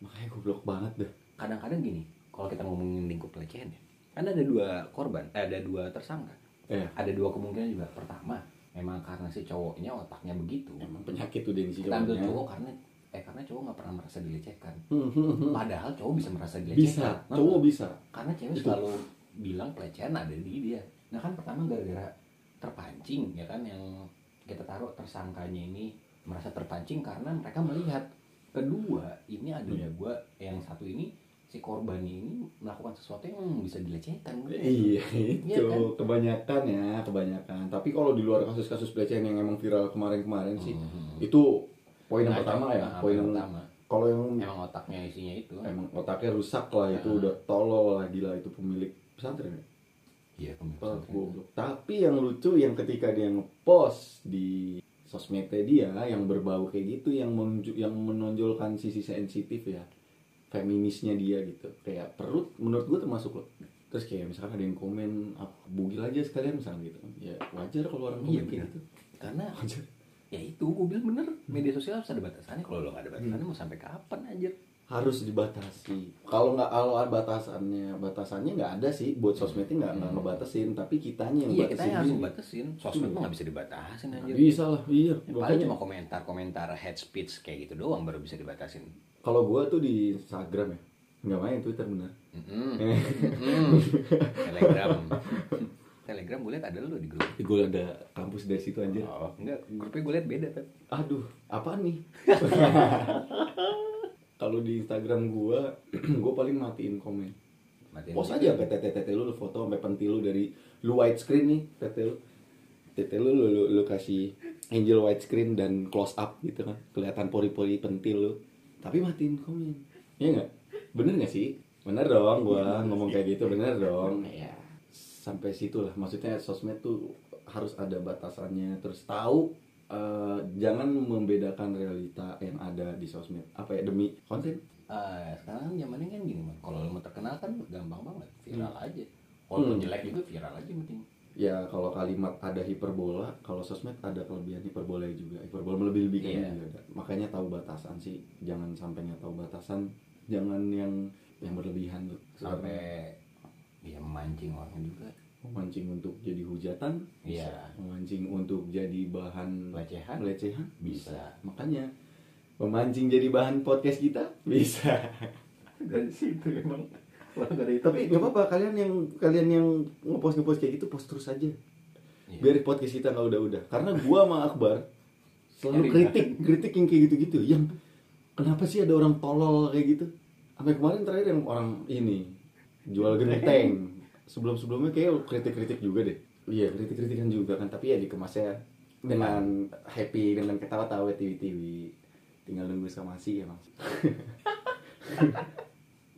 makanya goblok banget dah kadang-kadang gini kalau kita ngomongin lingkup pelecehan ya kan ada dua korban eh, ada dua tersangka. Eh ada dua kemungkinan juga. Pertama memang karena si cowoknya otaknya begitu. Emang penyakit tuh dia si cowoknya. cowok karena eh karena cowok nggak pernah merasa dilecehkan. Hmm, hmm, hmm. padahal cowok bisa merasa bisa dilecehkan Nah, cowok bisa. Karena cewek Itu. selalu bilang pelecehan ada di dia. Nah kan pertama gara-gara terpancing ya kan yang kita taruh tersangkanya ini merasa terpancing karena mereka melihat kedua ini adanya Iya. gua yang satu ini si korban ini melakukan sesuatu yang bisa dilecehkan Iya Iya itu kan? kebanyakan ya kebanyakan. Tapi kalau di luar kasus-kasus pelecehan yang emang viral kemarin-kemarin sih, Hmm. itu poin yang Nah, pertama ya. Poin yang pertama kalau yang emang otaknya isinya itu emang otaknya rusak lah itu Ah. udah tolol lah gila itu pemilik pesantren. ya? iya pemirsa goblok. Tapi yang lucu yang ketika dia ngepost di sosmednya dia yang berbau kayak gitu yang menunjuk yang menonjolkan sisi sensitif ya feminisnya dia gitu. Kayak perut menurut gue termasuk loh terus kayak misalkan ada yang komen ah, bugil aja sekalian misalnya gitu ya wajar kalau orang Iya, komen kayak gitu. Karena wajar. ya itu gue bilang bener media sosial harus ada batasannya. Kalau lo gak ada batasannya mau sampai kapan anjir harus dibatasi. Kalau nggak kalau ada batasannya batasannya nggak ada sih. Buat sosmednya nggak nggak ngebatasin tapi kitanya yang iya kita batasin yang harus diri. membatasin sosmed mah nggak bisa dibatasin anjir. bisa lah iya. Ya, paling cuma komentar-komentar head speech kayak gitu doang baru bisa dibatasin. Kalau gue tuh di Instagram ya. Nggak main Twitter bener. Mm. telegram. Telegram gue liat ada lo di grup. Gue ada kampus dari situ aja oh enggak. Grupnya gue liat beda kan aduh apaan nih kalau di Instagram gue gue paling matiin komen. Matiin post aja tete lu lu foto sampai pentil lu dari lu widescreen nih tete lu. Tete lu lu, lu, lu kasih angel widescreen dan close up gitu kan. Kelihatan pori-pori pentil lu. Tapi matiin komen. Ya nggak? Bener nggak sih? Bener dong gua ngomong kayak gitu bener dong. Ya sampai situ lah. Maksudnya sosmed tuh harus ada batasannya. Terus tahu eh, jangan membedakan realita yang ada di sosmed. Apa ya demi konten? Ah, sekarang kan zamannya kan gini man kalau lo mau terkenal kan gampang banget viral aja. Kalau Hmm. jelek juga viral aja penting. Ya kalau kalimat ada hiperbola kalau sosmed ada kelebihan hiperbola juga. Hiperbola melebih-lebihkan Iya. juga. Ada. makanya tahu batasan sih. Jangan sampai nggak tahu batasan. Jangan yang yang berlebihan tuh. Sampai ya memancing orang juga memancing untuk jadi hujatan? Iya. memancing untuk jadi bahan pelecehan? Pelecehan? Bisa. Makanya memancing jadi bahan podcast kita? Bisa. Dari situ emang. Tapi nggak apa-apa kalian yang kalian yang ngepost ngepost kayak gitu post terus aja. Iya. biar podcast kita nggak udah-udah. Karena gua sama Akbar selalu Nyari kritik kritik yang kayak gitu-gitu. Yang kenapa sih ada orang tolol kayak gitu? Sampai kemarin terakhir yang orang ini jual genteng sebelum sebelumnya kayak kritik-kritik juga deh. Iya kritik-kritikan juga kan tapi ya dikemasnya dengan happy dengan ketawa-tawa tiwi-tiwi tinggal nunggu somasi ya mas.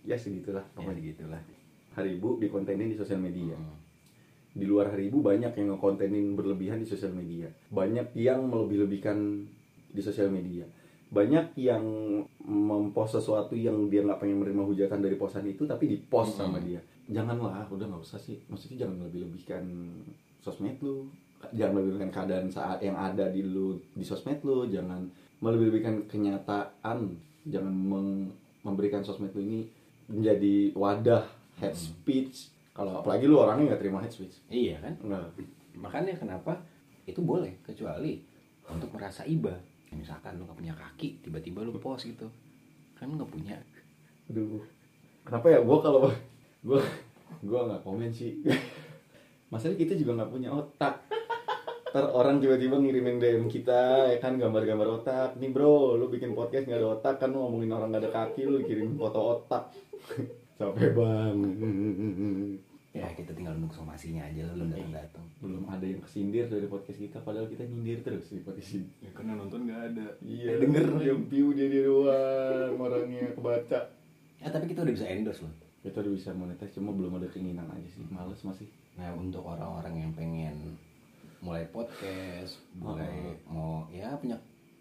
Ya segitulah ya pokoknya gitulah hari ibu dikontenin di sosial media. Hmm. di luar hari ibu banyak yang ngekontenin berlebihan di sosial media. Banyak yang melebih-lebihkan di sosial media. Banyak yang mempost sesuatu yang dia nggak pengen menerima hujatan dari posan itu tapi dipost Hmm. sama dia janganlah udah nggak usah sih. Maksudnya jangan lebih-lebihkan sosmed lu. Jangan melebih-lebihkan keadaan saat yang ada di lu di sosmed lu. Jangan melebih-lebihkan kenyataan. Jangan meng- memberikan sosmed lu ini menjadi wadah head Hmm. speech. Kalau apalagi lu orangnya nggak terima head speech. Iya kan? Nggak. Makanya kenapa itu boleh kecuali untuk merasa iba. Misalkan lu nggak punya kaki tiba-tiba lu post gitu. Kan nggak punya. Aduh. Kenapa ya? Gua kalau gua gua nggak komen sih. Masalahnya kita juga nggak punya otak. Ntar orang tiba-tiba ngirimin DM kita ya kan gambar-gambar otak. Nih bro lu bikin podcast nggak ada otak kan lu ngomongin orang nggak ada kaki lu kirim foto otak. Capek bang ya kita tinggal nunggu somasinya aja lu belum datang datang belum ada yang kesindir dari podcast kita padahal kita nyindir terus di podcast ini. Ya karena nonton nggak ada. Iya denger. yang view dia dia doang orangnya kebaca. Ya tapi kita udah bisa endorse loh kita udah bisa monetis cuma belum ada keinginan aja sih. Males masih. Nah untuk orang-orang yang pengen mulai podcast mulai mau ya punya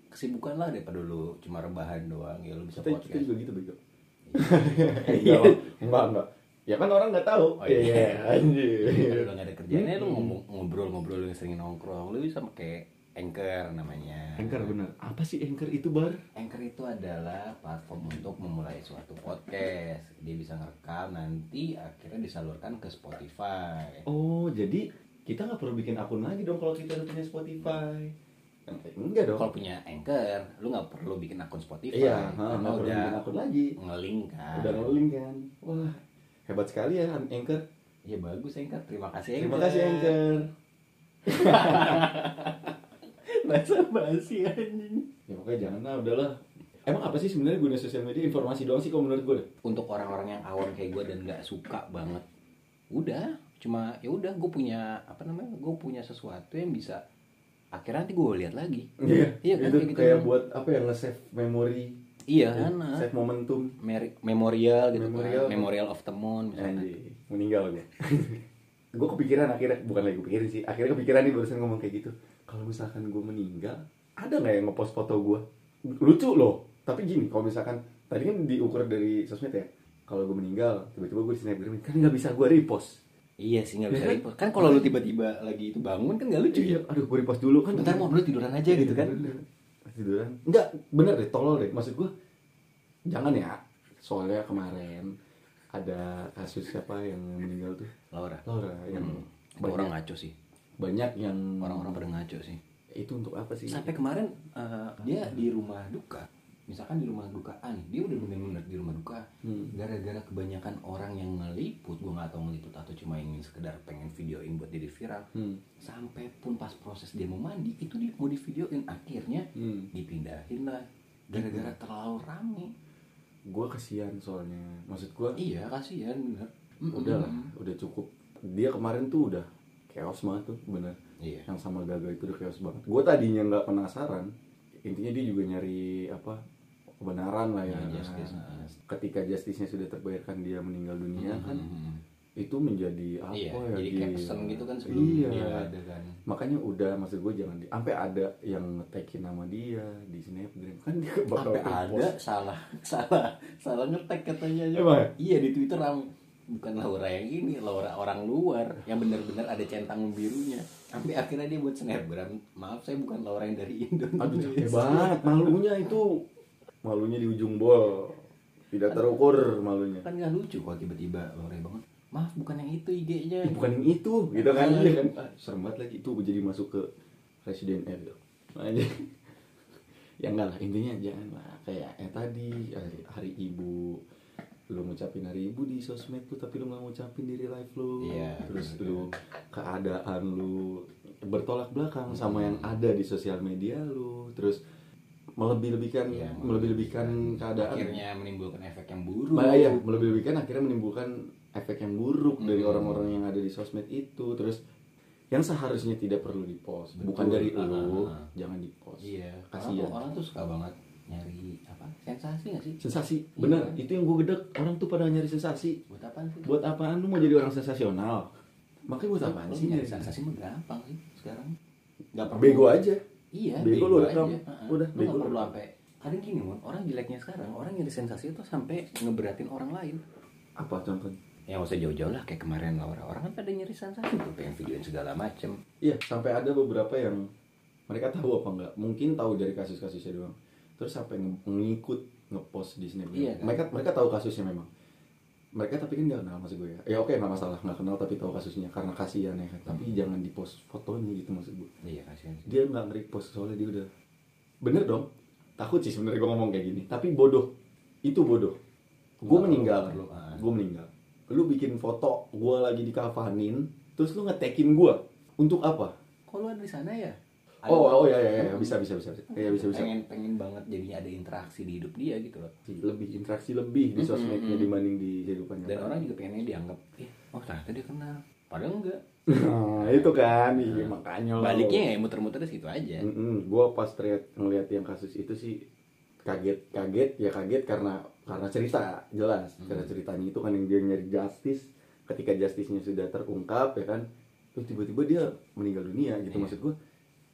kesibukan lah daripada lu cuma rebahan doang ya lu bisa kita, kita podcast juga gitu bego. Iya. Enggak enggak ya kan orang nggak tahu. Oh, iya. anjir. Kalau nggak ada kerjanya lu ngomong ngobrol-ngobrol lu yang sering nongkrong lu bisa pakai Anchor namanya. Anchor bener. Apa sih Anchor itu bar? Anchor itu adalah platform untuk memulai suatu podcast. Dia bisa ngerekam nanti akhirnya disalurkan ke Spotify. Oh jadi kita nggak perlu bikin akun lagi dong kalau kita udah punya Spotify. Enggak dong. Kalau punya Anchor, lu nggak perlu bikin akun Spotify. Iya, nggak perlu bikin akun lagi. ngelink kan. Udah ngeling kan. Wah hebat sekali ya Anchor. Ya bagus Anchor. Terima kasih Terima kasih Anchor. Bahasa basi anjing. Ya pokoknya jangan lah, udahlah. Emang apa sih sebenarnya guna sosial media? Informasi doang sih kalau menurut gue. Untuk orang-orang yang awam kayak gue dan nggak suka banget, udah cuma ya udah gue punya apa namanya gue punya sesuatu yang bisa akhirnya nanti gue lihat lagi Iya, Iya kan, itu kayak gitu kayak doang. buat apa ya nge-save memori, iya kan nah. save momentum. Meri- memorial gitu Memorial. kan memorial of the moon misalnya Anjir, meninggal gue. gue kepikiran akhirnya, bukan lagi kepikiran sih, akhirnya kepikiran nih barusan ngomong kayak gitu. Kalau misalkan gue meninggal, ada nggak yang ngepost foto gue? Lucu loh. Tapi gini, kalau misalkan tadi kan diukur dari sosmed ya. Kalau gue meninggal, tiba-tiba gue di snapgram kan nggak bisa gue repost. iya sih nggak bisa Ya kan? repost kan kalau lu tiba-tiba lagi itu bangun kan nggak lucu Iya, ya aduh gue repost dulu kan. bentar mau dulu tiduran aja gitu kan Bener. Tiduran. Enggak, bener deh, tolol deh. Maksud gue, jangan ya. Soalnya kemarin ada kasus siapa yang meninggal tuh? Laura Laura yang hmm. banyak, orang ngaco sih banyak yang orang-orang pada ngaco sih itu untuk apa sih? sampai kemarin eh, dia di rumah duka misalkan di rumah dukaan dia udah bener-bener di rumah duka Hmm. gara-gara kebanyakan orang yang ngeliput gue nggak tahu ngeliput atau cuma ingin sekedar pengen videoin buat jadi viral Hmm. sampai pun pas proses dia mau mandi itu dia mau di videoin akhirnya Hmm. dipindahin lah gara-gara terlalu rame Gue kesian soalnya. Maksud gue, iya kasihan bener udah lah, udah cukup. Dia kemarin tuh udah chaos banget tuh, bener. iya Yang sama Gaga itu udah chaos banget. Gue tadinya nggak penasaran. Intinya dia juga nyari apa kebenaran lah ya. Ya, justice, nah. Ketika justice-nya sudah terbayarkan dia meninggal dunia kan, Hmm. itu menjadi apa iya ya? jadi caption gitu kan sebelum Iya. dia ada kan makanya udah maksud gue jangan di sampai ada yang ngetekin nama dia di snapgram kan dia bakal sampai ada salah salah salah ngetek katanya aja Emang ya? iya di twitter ram bukan Laura yang ini Laura orang luar yang benar-benar ada centang birunya. Sampai akhirnya dia buat snapgram maaf saya bukan Laura yang dari Indonesia. Aduh capek banget. Malunya itu. Malunya di ujung bol. Tidak terukur malunya. kan nggak lucu kok tiba-tiba Laura banget maaf bukan yang itu IG-nya. Ih, bukan yang itu gitu kan. Ah. Iya kan. Ah, serem banget lagi. Itu jadi masuk ke Resident Evil. Aja. Ya enggak lah intinya jangan lah. Kayak eh tadi hari, hari ibu lu ngucapin hari ibu di sosmed tuh tapi lu nggak ngucapin di real life lu Iya, terus lu keadaan lu bertolak belakang sama yang ada di sosial media lu terus melebih-lebihkan Iya, melebih-lebihkan keadaan akhirnya menimbulkan efek yang buruk Nah, iya, melebih-lebihkan akhirnya menimbulkan efek yang buruk dari Hmm. orang-orang yang ada di sosmed itu. Terus yang seharusnya tidak perlu dipost, Betul. bukan dari Ah, lu, ah, ah. jangan dipost. iya Kasihan. orang, orang tuh suka banget nyari apa sensasi nggak sih Sensasi, Iya. bener. Itu yang gue gedek. Orang tuh pada nyari sensasi. buat apaan sih Buat apaan lu mau jadi orang sensasional? Makanya buat apaan sih nyari sensasi mah gampang sih sekarang nggak perlu Bego aja. iya Bego lu rekam. Udah, Lu bego lu perlu sampai kadang gini mon orang jeleknya sekarang orang nyari sensasi itu sampai ngeberatin orang lain Apa contohnya? ya nggak usah jauh-jauh lah kayak kemarin Laura orang kan pada nyari sensasi tuh pengen videoin segala macem Iya, sampai ada beberapa yang mereka tahu apa enggak? Mungkin tahu dari kasus-kasusnya doang. Terus sampai ngikut ngepost di Snapgram. Iya, kan? Mereka mereka tahu kasusnya memang. Mereka tapi kan nggak kenal maksud gue ya. Ya oke nggak masalah nggak kenal tapi tahu kasusnya karena kasihan ya kan. Tapi jangan di post fotonya gitu maksud gue. iya kasihan sih Dia nggak nge-repost soalnya dia udah bener dong. Takut sih sebenarnya gue ngomong kayak gini. Tapi bodoh. Itu bodoh. Gue meninggal. perlu. Ah. Gue meninggal. Lu bikin foto gue lagi dikafanin. Terus lu ngetekin gue. Untuk apa? lu ada di sana ya Oh, oh ya, ya, ya, bisa, bisa, bisa, bisa. Ya, bisa, bisa. pengen pengen banget jadinya ada interaksi di hidup dia gitu loh Lebih interaksi lebih di sosmednya Mm-mm. dibanding di kehidupan dan orang juga pengennya dianggap eh oh ternyata dia kenal padahal enggak Nah, itu kan, iya makanya lo. baliknya ya muter-muter di situ aja gue pas teriak ngeliat yang kasus itu sih kaget, kaget, ya kaget karena karena cerita jelas, Hmm. karena ceritanya itu kan yang dia nyari justice, ketika justice-nya sudah terungkap ya kan, terus tiba-tiba dia meninggal dunia gitu Iya. maksud gue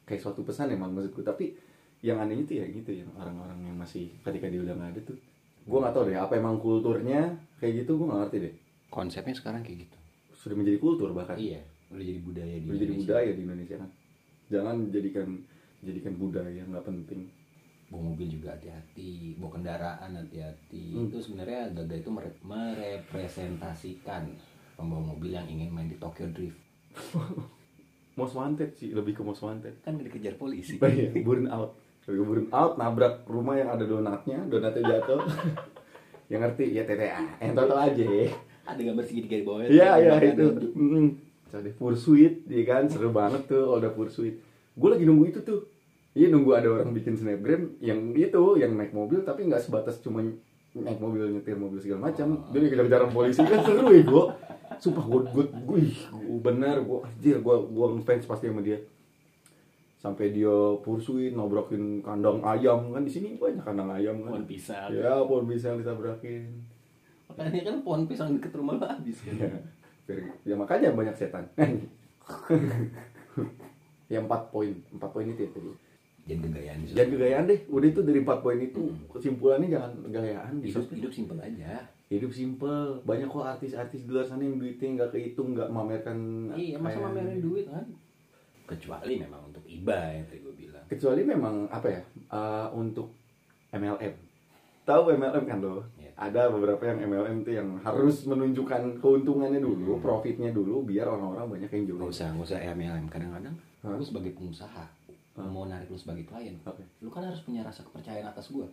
kayak suatu pesan emang maksudku. Tapi yang anehnya tuh ya gitu ya orang-orang yang masih ketika dia udah nggak ada tuh gue nggak tahu deh apa emang kulturnya kayak gitu gue nggak ngerti deh. Konsepnya sekarang kayak gitu. Sudah menjadi kultur bahkan. Iya udah jadi budaya di udah jadi Indonesia. budaya di Indonesia. Kan jangan jadikan jadikan budaya nggak penting. Bawa mobil juga hati-hati bawa kendaraan hati-hati. Hmm. itu sebenarnya Gaga itu mere- merepresentasikan pembawa mobil yang ingin main di Tokyo Drift most wanted sih lebih ke most wanted. Kan dikejar polisi. Iya, burn out. Lebih ke burn out nabrak rumah yang ada donatnya donatnya jatuh. Yang ngerti? Ya TTA yang tahu aja ya. Ada gambar segitiga di bawahnya Iya iya itu. Mm. Ada pursuit, ya kan? Seru banget tuh kalau udah pursuit. Gue lagi nunggu itu tuh. Iya nunggu ada orang bikin snapgram yang itu yang naik mobil tapi nggak sebatas cuma naik mobil nyetir mobil segala macam. Dia dikejar-kejar polisi kan seru ya gue. Sumpah gue gue gue bener gue anjir gue gue ngefans pasti sama dia. Sampai dia pursuit nobrakin kandang ayam kan di sini banyak kandang ayam kan. pohon pisang Ya pohon pisang ditabrakin. makanya kan pohon pisang deket rumah lo habis kan Ya, ya makanya banyak setan. ya empat poin, empat poin itu ya tadi. Jangan kegayaan di Jangan kegayaan deh. Udah itu dari empat poin itu kesimpulannya jangan gayaan. hidup Hidup, hidup simpel aja hidup simple. Banyak kok artis-artis di luar sana yang duitnya nggak kehitung, nggak mamerkan. iya masa kayak- mamerin duit kan kecuali memang untuk iba yang tadi gue bilang Kecuali memang apa ya eh, untuk MLM. Tahu MLM kan lo? Iya. Ada beberapa yang MLM tuh yang harus menunjukkan keuntungannya dulu, profitnya dulu, biar orang-orang banyak yang nggak join. usah nggak usah MLM kadang-kadang lu sebagai pengusaha mau narik lu sebagai klien Oke. lu kan harus punya rasa kepercayaan atas gue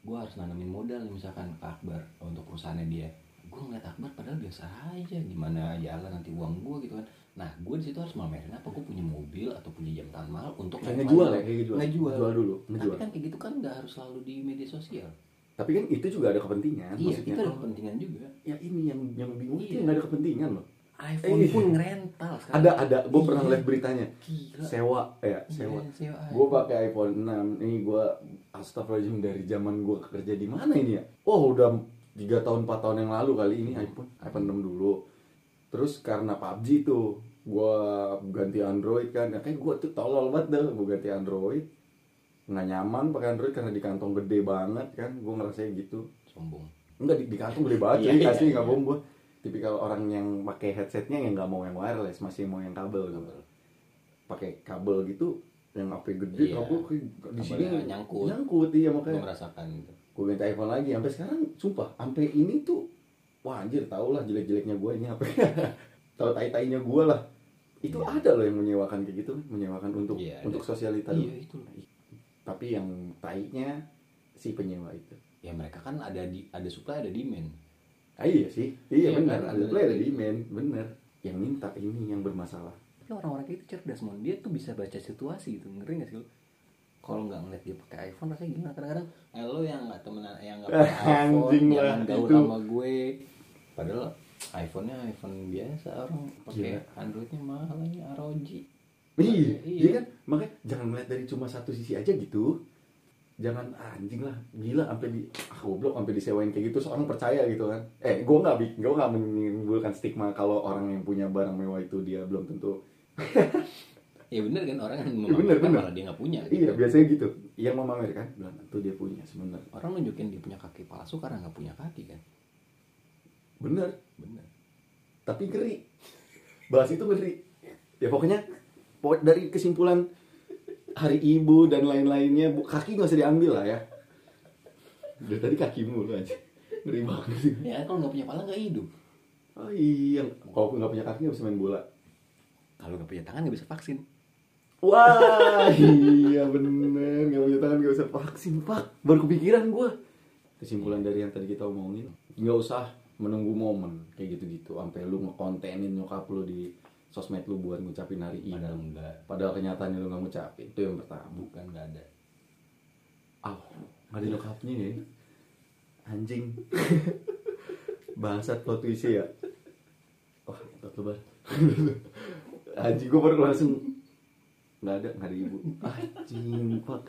gue harus nanamin modal nih misalkan ke Akbar untuk perusahaannya dia gue ngeliat Akbar padahal biasa aja gimana jalan nanti uang gue gitu kan nah gue di situ harus mamerin apa gue punya mobil atau punya jam tangan mahal untuk Kayak naik ngejual ya, kayak ngejual. ngejual Jual dulu, tapi ngejual. kan kayak gitu kan nggak harus selalu di media sosial Tapi kan itu juga ada kepentingan. iya maksudnya. itu ada kepentingan juga ya ini yang yang bingung itu Iya. yang nggak ada kepentingan loh. iPhone Eh. pun ngerental sekarang Ada ada, gue pernah lihat beritanya. gila Sewa, ya Iya, sewa. sewa Gue pakai iPhone 6. Ini gue astagfirullahaladzim dari zaman gue kerja di mana ini ya? Oh udah tiga tahun 4 tahun yang lalu kali ini iPhone iPhone 6 dulu. Terus karena PUBG tuh gue ganti Android kan. Ya, kayak gue tuh tolol banget dah. Gue ganti Android nggak nyaman pakai Android karena di kantong gede banget kan. Gue ngerasain gitu. sombong Enggak di, di kantong gede banget jadi iya, asli iya. nggak bohong gue tipikal orang yang pakai headsetnya yang nggak mau yang wireless masih mau yang kabel gitu. Pakai kabel gitu yang HP gede Iya. kabel di sini nyangkut. nyangkut iya gue makanya merasakan gitu gue ganti iPhone lagi sampai sekarang sumpah sampai ini tuh wah anjir tau lah jelek-jeleknya gue ini HP tahu tai-tainya gue lah. Itu Iya. ada loh yang menyewakan kayak gitu menyewakan untuk Iya, untuk ada. sosialita iya itu tapi yang tainya si penyewa itu. Ya mereka kan ada di ada supply ada demand Ah, iya sih, iya, Iya benar. kan? Ada play ada demand, benar. Yang minta ini yang bermasalah. tapi orang-orang kayak itu cerdas mon dia tuh bisa baca situasi gitu ngeri gak sih lo kalau nggak ngeliat dia pakai iPhone rasanya gimana kadang-kadang eh, lo yang nggak temenan yang nggak pakai iPhone Anjing lah, jangan gaul itu. sama gue padahal iPhone-nya iPhone biasa orang pakai Gila. Androidnya mahal ini ROG Iya, Iya. iya kan? Makanya jangan melihat dari cuma satu sisi aja gitu. Jangan ah, anjing lah, gila sampai di ah goblok sampai disewain kayak gitu seorang percaya gitu kan. Eh, gua nggak gua nggak menimbulkan stigma kalau orang yang punya barang mewah itu dia belum tentu. ya bener kan orang yang Iya, bener, memamerkan bener. malah dia nggak punya Iya, biasanya gitu. Yang memamerkan belum tentu dia punya sebenarnya. orang nunjukin dia punya kaki palsu karena nggak punya kaki kan Bener, bener tapi ngeri. Bahas itu ngeri. Ya pokoknya po- dari kesimpulan hari ibu dan lain-lainnya kaki nggak usah diambil lah ya. Dari tadi kaki mulu aja. Ngeri banget sih. ya kalau nggak punya pala nggak hidup Oh iya, kalau nggak punya kaki nggak bisa main bola. kalau nggak punya tangan nggak bisa vaksin Wah, iya bener, nggak punya tangan nggak bisa vaksin pak. Baru kepikiran gue. Kesimpulan dari yang tadi kita omongin, nggak usah menunggu momen kayak gitu-gitu, sampai lu ngekontenin nyokap lu di sosmed lu buat ngucapin hari ibu. padahal enggak Padahal kenyataannya lu nggak ngucapin, itu yang pertama. bukan nggak ada Ah, nggak ada nyokapnya ya. Anjing. Bangsat plot twist ya. Wah, plot lu bar. Anjing gue baru langsung nggak ada nggak ada ibu. Anjing pak.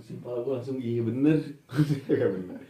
Simpel gue langsung iya bener. Iya bener.